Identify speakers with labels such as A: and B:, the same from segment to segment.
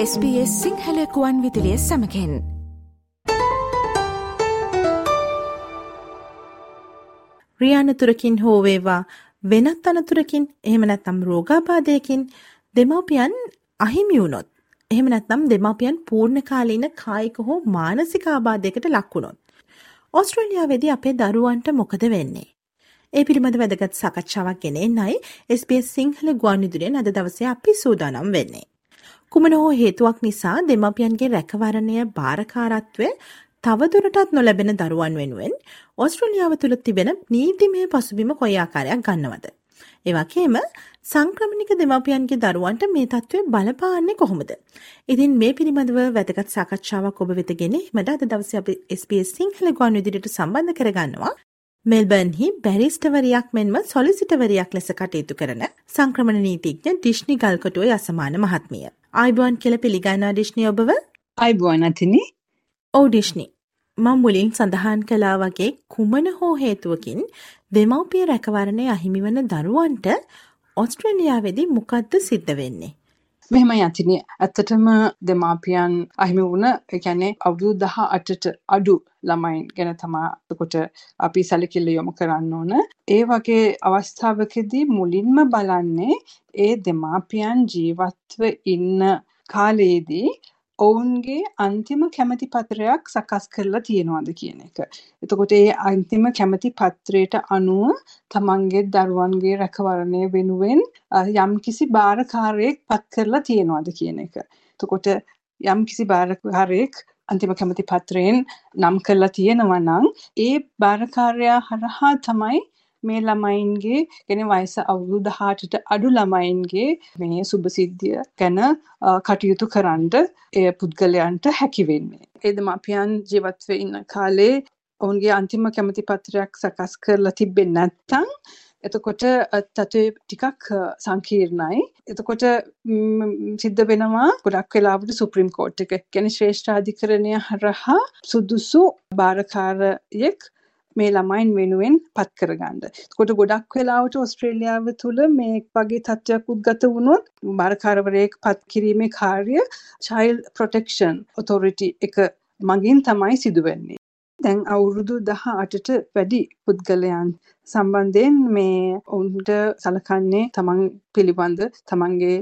A: SBS සිංහලකුවන් විදිලිය සමකෙන් රියානතුරකින් හෝවේවා වෙනත් අනතුරකින් එහෙම නැත්නම් රෝගාබාධයකින් දෙමව්පියන් අහිමි වුණොත් එහෙම නැත්නම් දෙමව්පියන් පූර්ණකාලීන කායික හෝ මානසික ආබාධයකට ලක් වුණොත් ඕස්ට්‍රේලියාවේදී අපේ දරුවන්ට මොකද වෙන්නේ ඒ පිළිබඳ වැදගත් සාකච්ඡාවක් ගෙනෙන්නයි SBS සිංහල ගුවන්විදුලියෙන් අද දවසේ අපි සූදානම් වෙන්නේ. කුමන හෝ හේතුවක් නිසා දෙමව්පියන්ගේ රැකවරණය භාරකාරත්වය තවදුරටත් නොලැබෙන දරුවන් වෙනුවෙන් ඔස්ට්‍රලියාව තුළ තිබෙන නීතිමය පසුබිම කොයි ආකාරයක් ගන්නවද. ඒවගේම සංක්‍රමණික දෙමව්පියන්ගේ දරුවන්ට මේ තත්ත්වය බලපාන්නේ කොහොමද. ඉතින් මේ පිළිබඳව වැදගත් සාකච්ඡාවක් ඔබ වෙත ගෙන මට අද දවස අප SBS සිංහල ගුවන් විදිරට සම්බන්ධ කරගන්නවා මෙල්බර්න්හි බැරිස්ටවරයක් මෙන්ම සොලිසිටවරයක් ලෙස කටයුතු කරන සංක්‍රමණ නීතිඥ ඩිශ්නි ගල්කොටුව යසමාන මහත්මිය. අයිබුවන් කෙල පිළිගන්නා ඩිශ්නි ඔබව?
B: අයිබුවන් අතිනි.
A: ඕ ඩිශ්නි මං මුලින් සඳහන් කලා වගේ කුමන හෝ හේතුවකින් දෙමව්පිය රැකවරණය අහිමිවන දරුවන්ට ඔස්ට්‍රේලියාවෙදි මොකක්ද සිද්ධ වෙන්නේ.
B: මෙහෙමයි අතිනි. ඇත්තටම දෙමාපියන් අහිමි වුණ එකැනේ අවුරුදු දහ අටට අඩු ළමයින් ගැන තමාකොට අපි සැලකිල්ල යොමු කරන්න ඕන. ඒ වගේ අවස්ථාවකදී මුලින්ම බලන්නේ ඒ දෙමාපියන් ජීවත්ව ඉන්න කාලයේදී ඔවුන්ගේ අන්තිම කැමති පත්‍රයක් සකස් කරලා තියෙනවාද කියන එක. එතකොට ඒ අන්තිම කැමති පත්‍රයට අනුව තමන්ගේ දරුවන්ගේ රැකවරණය වෙනුවෙන් යම්කිසි භාරකාරයෙක් පත් කරලා තියෙනවාද කියන එක. එතකොට යම්කිසි භාරකාරයෙක් අන්තිම කැමති පත්‍රයෙන් නම් කරලා තියෙනවා නම් ඒ භාරකාරයා හරහා තමයි මේ ළමයින්ගේ ගෙන වයස අවුරුදු දහටට අඩු ළමයින්ගේ මේ සුභසිද්ධිය ගැන කටයුතු කරන්න එය පුද්ගලයන්ට හැකි වෙන්නේ. ඒ දෙමාපියන් ජීවත්ව ඉන්න කාලේ ඔවුන්ගේ අන්තිම කැමති පත්‍රයක් සකස් කරලා තිබෙන්නේ නැත්නම් එතකොට තත්ත්වය ටිකක් සංකීර්ණයි. එතකොට සිද්ධ වෙනවා ගොඩක් වෙලාවට සුප්‍රීම් කෝට් එක. කියන්නේ ශ්‍රේෂ්ඨාධිකරණය හරහා සුදුසු භාරකාරයෙක් මේ ළමයින් වෙනුවෙන් පත් කරගන්න. කොට ගොඩක් වෙලාවට ඔස්ට්‍රේලියාව තුළ මේ වගේ තත්ත්වයක් උද්ගත වුණොත් බාරකාරවරයෙක් පත් කිරීමේ කාර්ය චයිල් ප්‍රොටෙක්ෂන් ඔතොරිටි එක මගින් තමයි සිදුවෙන්නේ. දැන් අවුරුදු දහ අටට වැඩි පුද්ගලයන් සම්බන්ධයෙන් මේ ඔවුන්ට සලකන්නේ තමන් පිළිබඳ තමන්ගේ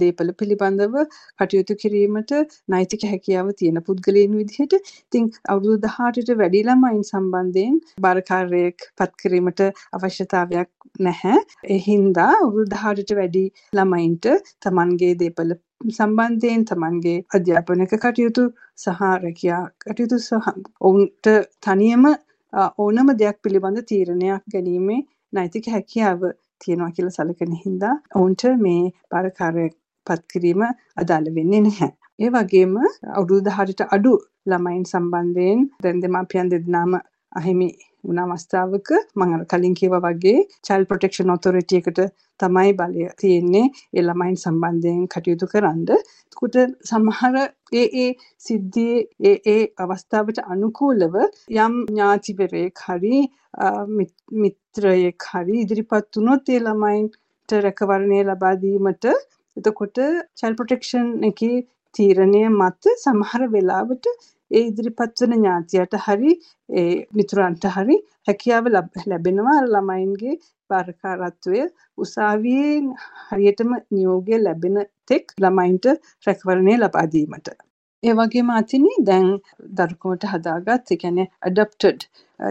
B: දේපල පිළිබඳව කටයුතු කිරීමට නෛතික හැකියාව තියෙන පුද්ගලයන් විදිහට. ඉතින් අවුරුදු 18ට වැඩි ළමයින් සම්බන්ධයෙන් බාරකාරයෙක් පත් කිරීමට අවශ්‍යතාවයක් නැහැ. ඒ හින්දා අවුරුදු 18ට වැඩි ළමයින්ට තමන්ගේ දේපල සම්බන්ධයෙන් තමන්ගේ අධ්‍යාපනක කටයුතු සහ රැකියා කටයුතු සහ ඔවුන්ට තනියම ඕනම දෙයක් පිළිබඳ තීරණයක් ගැනීමේ නෛතික හැකියාව තියෙනවා කියලා සැලකෙන හින්දා ඔවුන්ට මේ පරකාරයක් පත් කිරීම අදාළ වෙන්නේ නැහැ. ඒ වගේම අවුරුදු 18ට අඩු ළමයින් සම්බන්ධයෙන් දැන් දෙමාපියන් දෙදෙනාම අහිමි වුණ අවස්ථාවක මම අර කලින් කිව්වා වගේ child protection authority එකට තමයි බලය තියෙන්නේ ඒ ළමයින් සම්බන්ධයෙන් කටයුතු කරන්න. එතකොට සමහර ඒ ඒ සිද්ධියේ ඒ ඒ අවස්ථාවට අනුකූලව යම් ඥාතිවරයෙක් හරි මිත්‍රයෙක් හරි ඉදිරිපත් වුණොත් ඒ ළමයින්ට රැකවරණය ලබා දීමට එතකොට child protection එකේ තීරණය මත සමහර වෙලාවට ඒ ඉදිරිපත් වන ඥාතියට හරි ඒ මිතුරන්ට හරි හැකියාව ලැබෙනවා ළමයින්ගේ බාරකාරත්වය උසාවියේ හරියටම නියෝගය ලැබෙන තෙක් ළමයින්ට රැකවරණය ලබා දීමට. ඒ වගේම අතිනි දැන් දරුකමට හදාගත් ඒ කියන්නේ adopted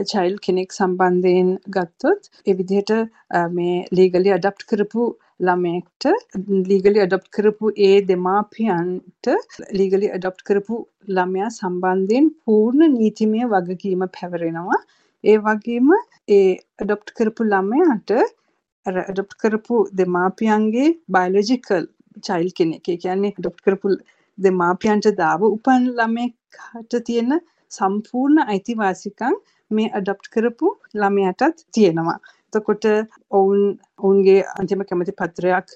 B: child කෙනෙක් සම්බන්ධයෙන් ගත්තොත් ඒ විදිහට මේ legally adopt කරපු ළමයෙක්ට ලීගලි අඩොප්ට් කරපු ඒ දෙමාපියන්ට ලීගලි අඩොප්ට් කරපු ළමයා සම්බන්ධයෙන් පූර්ණ නීතිමය වගකීම පැවරෙනවා. ඒ වගේම ඒ අඩොප්ට් කරපු ළමයාට අඩොප්ට් කරපු දෙමාපියන්ගේ බයොලොජිකල් චයිල්ඩ් කෙනෙක්. ඒ කියන්නේ අඩොප්ට් කරපු දෙමාපියන්ට දාව උපන් ළමයෙක්ට තියෙන සම්පූර්ණ අයිතිවාසිකම් මේ අඩොප්ට් කරපු ළමයාටත් තියෙනවා. එතකොට ඔවුන් ඔවුන්ගේ අන්තිම කැමති පත්‍රයක්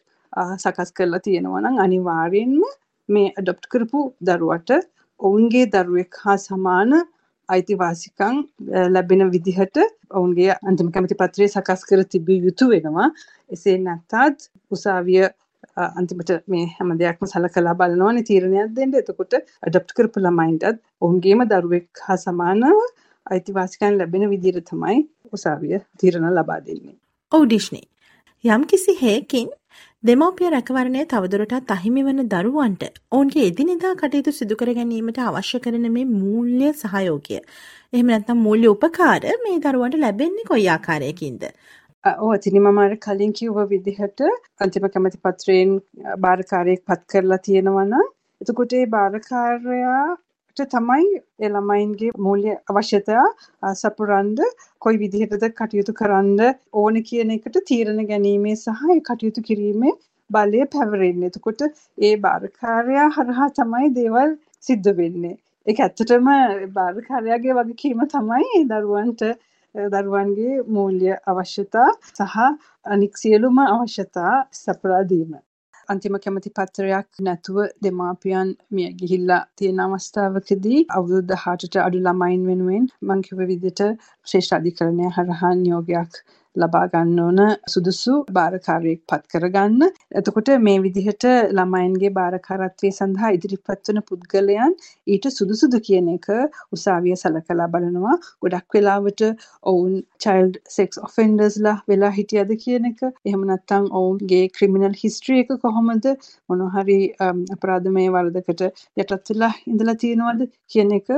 B: සකස් කරලා තියෙනවා නම් අනිවාර්යෙන්ම මේ අඩොප්ට් කරපු දරුවට ඔවුන්ගේ දරුවෙක් හා සමාන අයිතිවාසිකම් ලැබෙන විදිහට ඔවුන්ගේ අන්තිම කැමති පත්‍රය සකස් කර තිබිය යුතු වෙනවා. එසේ නැත්තත් උසාවිය අන්තිමට මේ හැම දෙයක්ම සලකලා බලනවානේ තීරණයක් දෙන්න. එතකොට ඇඩප්ට් කරපු ළමයින්ටත් ඔවුන්ගේම දරුවෙක් හා සමානව අයිතිවාසිකම් ලැබෙන විදිහට තමයි උසාවිය තීරණ ලබා දෙන්නේ.
A: ඔව් ඩිෂ්නි. යම්කිසි හේකින් දෙමව්පිය රැකවරණය තවදුරටත් අහිමි වන දරුවන්ට ඔවුන්ගේ එදිනෙදා කටයුතු සිදු කර ගැනීමට අවශ්‍ය කරන මේ මූල්‍ය සහයෝගය. එහෙම නැත්නම් මූල්‍ය උපකාර මේ දරුවන්ට ලැබෙන්නේ කොයි ආකාරයකින්ද?
B: ඕ අතිනි මම අර කලින් කිව්ව විදිහට අන්තිම කැමති පත්‍රයෙන් භාරකාරයෙක් පත් කරලා තියෙනවා නම් එතකොට ඒ භාරකාරයාට තමයි ඒ ළමයින්ගේ මූල්‍ය අවශ්‍යතා සපුරන්න කොයි විදිහටද කටයුතු කරන්න ඕන කියන එකට තීරණ ගැනීමේ සහ ඒ කටයුතු කිරීමේ බලය පැවරෙන්නේ. එතකොට ඒ භාරකාරයා හරහා තමයි දේවල් සිද්ධ වෙන්නේ. ඒක ඇත්තටම භාරකාරයාගේ වගකීම තමයි දරුවන්ට දරුවන්ගේ මූල්‍ය අවශ්‍යතා සහ අනික් සියලුම අවශ්‍යතා සපුරා දීම. අන්තිම කැමති පත්‍රයක් නැතුව දෙමාපියන් මිය ගිහිල්ලා තියෙන අවස්ථාවකදී අවුරුදු 18ට අඩු ළමයින් වෙනුවෙන් මං කිව්ව විදිහට ශ්‍රේෂ්ඨ අධිකරණය හරහා නියෝගයක් ලබා ගන්න ඕන සුදුසු භාරකාරයෙක් පත් කරගන්න. එතකොට මේ විදිහට ළමයින්ගේ භාරකාරත්වය සඳහා ඉදිරිපත් වන පුද්ගලයන් ඊට සුදුසුද කියන එක උසාවිය සලකලා බලනවා. ගොඩක් වෙලාවට ඔවුන් child sex offendersලා වෙලා හිටියද කියන එක. එහෙම නැත්නම් ඔවුන්ගේ criminal history එක කොහොමද මොන හරි අපරාධමය වරදකට යටත් වෙලා ඉඳලා තියෙනවද කියන එක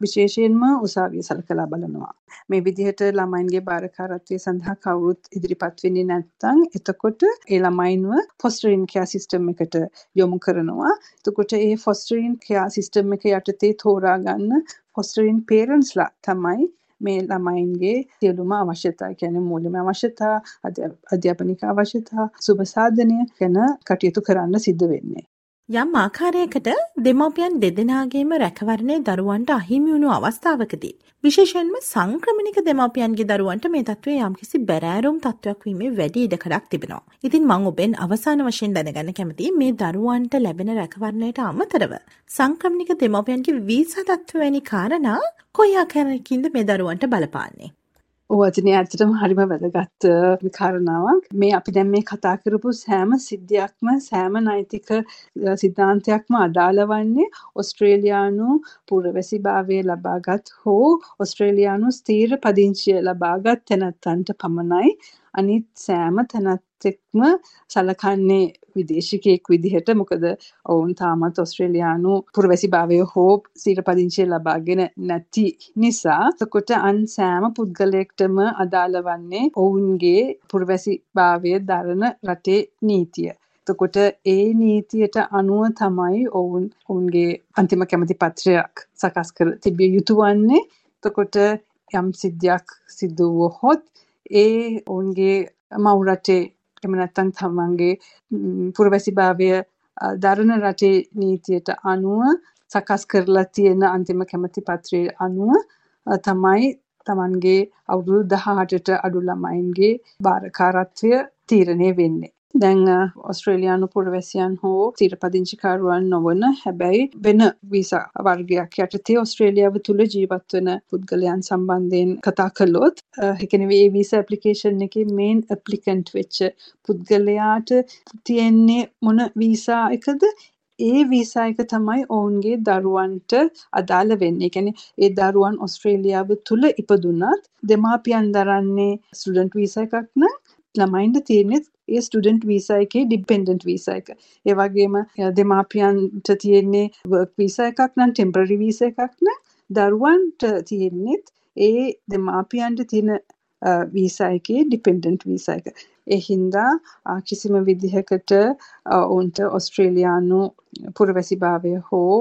B: විශේෂයෙන්ම උසාවිය සලකලා බලනවා. මේ විදිහට ළමයින්ගේ භාරකාරත්වය සඳහා කවුරුත් ඉදිරිපත් වෙන්නේ නැත්නම් එතකොට ඒ ළමයින්ව ෆොස්ටරින් කෙයා සිස්ටම් එකට යොමු කරනවා. එතකොට ඒ ෆොස්ටරින් කෙයා සිස්ටම් එක යටතේ තෝරා ගන්න ෆොස්ටරින් පේරන්ට්ස්ලා තමයි මේ ළමයින්ගේ සියලුම අවශ්‍යතා කියන්නේ මූලික අවශ්‍යතා අධ්‍යාපනික අවශ්‍යතා සුබ සාධනය ගැන කටයුතු කරන්න සිද්ධ වෙන්නේ.
A: යම් ආකාරයකට දෙමව්පියන් දෙදෙනාගේම රැකවරණය දරුවන්ට අහිමි වුණු අවස්ථාවකදී විශේෂයෙන්ම සංක්‍රමණික දෙමව්පියන්ගේ දරුවන්ට මේ තත්ත්වය යම්කිසි බැරෑරුම් තත්ත්වයක් වීමේ වැඩි ඉඩකඩක් තිබෙනවා. ඉතින් මං ඔබෙන් අවසාන වශයෙන් දැනගන්න කැමතියි මේ දරුවන්ට ලැබෙන රැකවරණයට අමතරව සංක්‍රමණික දෙමව්පියන්ගේ වීසා තත්ත්ව වැනි කාරණා කොයි ආකාරයකින්ද මේ දරුවන්ට බලපාන්නේ?
B: ඕවචනය ඇත්තටම හරිම වැදගත් කාරණාවක්. මේ අපි දැන් මේ කතා කරපු සෑම සිද්ධියක්ම සෑම නෛතික සිද්ධාන්තයක්ම අදාළ වන්නේ ඔස්ට්‍රේලියානු පුරවැසිභාවය ලබාගත් හෝ ඔස්ට්‍රේලියානු ස්ථීර පදිංචිය ලබාගත් තැනැත්තන්ට පමණයි. අනිත් සෑම තැනැත්තෙක්ම සලකන්නේ විදේශිකයෙක් විදිහට මොකද ඔවුන් තාමත් ඔස්ට්‍රේලියානු පුරවැසිභාවය හෝ සිරපදිංචිය ලබාගෙන නැති නිසා එතකොට අන් සෑම පුද්ගලයෙක්ටම අදාළ වන්නේ ඔවුන්ගේ පුරවැසිභාවය දරන රටේ නීතිය. එතකොට ඒ නීතියට අනුව තමයි ඔවුන් ඔවුන්ගේ අන්තිම කැමති පත්‍රයක් සකස් කර තිබිය යුතු වන්නේ. එතකොට යම් සිද්ධියක් සිදු වුවහොත් ඒ ඔවුන්ගේ මව් රටේ එහෙම නැත්නම් තමන්ගේ පුරවැසිභාවය දරන රටේ නීතියට අනුව සකස් කරලා තියෙන අන්තිම කැමති පත්‍රයේ අනුව තමයි තමන්ගේ අවුරුදු 18ට අඩු ළමයින්ගේ භාරකාරත්වය තීරණය වෙන්නේ. දැන් ඔස්ට්‍රේලියානු පුරවැසියන් හෝ තීරපදිංචිකරුවන් නොවන හැබැයි වෙන වීසා වර්ගයක් යටතේ ඔස්ට්‍රේලියාව තුළ ජීවත් වන පුද්ගලයන් සම්බන්ධයෙන් කතා කළොත් එකනවේ ඒ වීසා ඇප්ලිකේෂන් එකේ මේන් ඇප්ලිකන්ට් වෙච්ච පුද්ගලයාට තියෙන්නේ මොන වීසා එකද ඒ වීසා එක තමයි ඔවුන්ගේ දරුවන්ට අදාළ වෙන්නේ. ඒ කියන්නේ ඒ දරුවන් ඔස්ට්‍රේලියාව තුල ඉපදුනත් දෙමාපියන් දරන්නේ ස්ටුඩන්ට් වීසා එකක් නම් ළමයින්ට තියෙන්නේ ඒ ස්ටුඩන්ට් වීසා එකේ ඩිපෙන්ඩන්ට් වීසා එක. ඒ වගේම දෙමාපියන්ට තියෙන්නේ වර්ක් වීසා එකක් නම් ටෙම්පරරි වීසා එකක් නම් දරුවන්ට තියෙන්නේත් ඒ දෙමාපියන්ට තියෙන වීසා එකේ ඩිපෙන්ඩන්ට් වීසා එක. ඒ හින්දා කිසිම විදිහකට ඔවුන්ට ඔස්ට්‍රේලියානු පුරවැසිභාවය හෝ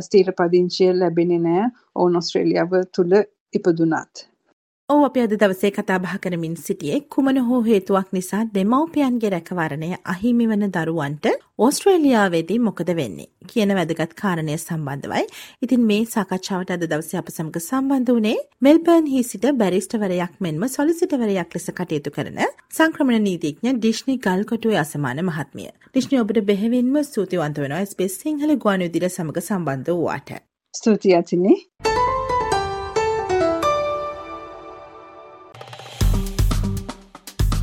B: ස්ථීර පදිංචිය ලැබෙන්නේ නැහැ. ඔවුන් ඔස්ට්‍රේලියාව තුල ඉපදුනත්.
A: ඔව් අපි අද දවසේ කතා බහ කරමින් සිටියේ කුමන හෝ හේතුවක් නිසා දෙමව්පියන්ගේ රැකවරණය අහිමි වන දරුවන්ට ඕස්ට්‍රේලියාවේදී මොකද වෙන්නේ කියන වැදගත් කාරණය සම්බන්ධවයි. ඉතින් මේ සාකච්ඡාවට අද දවසේ අප සමග සම්බන්ධ වුණේ මෙල්බර්න් හි සිට බැරිස්ටවරයක් මෙන්ම සොලිසිටවරයක් ලෙස කටයුතු කරන සංක්‍රමණ නීතිඥ ඩිශ්නි ගල්කොටුවේ අසමාන මහත්මිය. ඩිශ්නි ඔබට බෙහෙවින්ම ස්තුතිවන්ත වෙනවා ස්පේස් සිංහල ගුවන්විදුලිය සමග සම්බන්ධ වූවාට.
B: ස්තුතියි අතිනේ.